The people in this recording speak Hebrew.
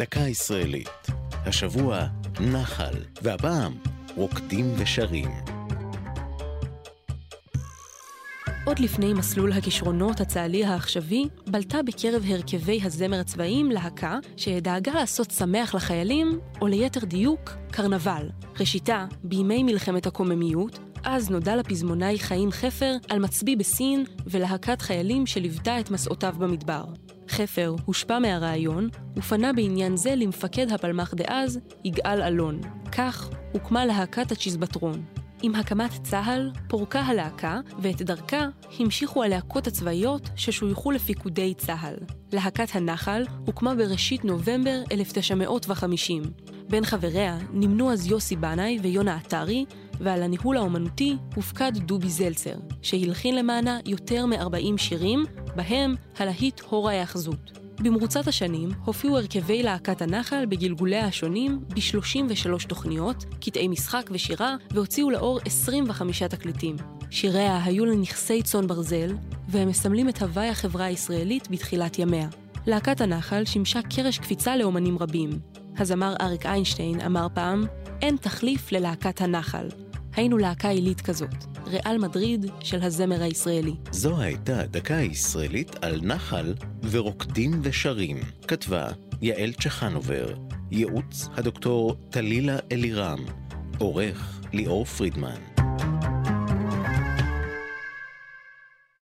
דקה ישראלית. השבוע נחל, והפעם רוקדים ושרים. עוד לפני מסלול הכישרונות הצה"לי העכשווי, בלטה בקרב הרכבי הזמר הצבאיים להקה שדאגה לעשות שמח לחיילים, או ליתר דיוק, קרנבל. ראשיתה, בימי מלחמת הקוממיות, אז נודע לפזמונאי חיים חפר על מצביא בסין ולהקת חיילים שליוותה את מסעותיו במדבר. חפר הושפע מהרעיון ופנה בעניין זה למפקד הפלמ"ח דאז, יגאל אלון. כך הוקמה להקת הצ'יזבטרון. עם הקמת צה"ל, פורקה הלהקה, ואת דרכה המשיכו הלהקות הצבאיות ששויכו לפיקודי צה"ל. להקת הנחל הוקמה בראשית נובמבר 1950. בין חבריה נמנו אז יוסי בנאי ויונה עטרי, ועל הניהול האומנותי הופקד דובי זלצר, שהלחין למענה יותר מ-40 שירים, בהם הלהיט הור ההאחזות. במרוצת השנים הופיעו הרכבי להקת הנחל בגלגוליה השונים ב-33 תוכניות, קטעי משחק ושירה, והוציאו לאור 25 תקליטים. שיריה היו לנכסי צאן ברזל, והם מסמלים את הוואי החברה הישראלית בתחילת ימיה. להקת הנחל שימשה קרש קפיצה לאומנים רבים. הזמר אריק איינשטיין אמר פעם, אין תחליף ללהקת הנחל. היינו להקה עילית כזאת, ריאל מדריד של הזמר הישראלי. זו הייתה דקה ישראלית על נחל ורוקדים ושרים. כתבה יעל צ'חנובר, ייעוץ הדוקטור טלילה אלירם, עורך ליאור פרידמן.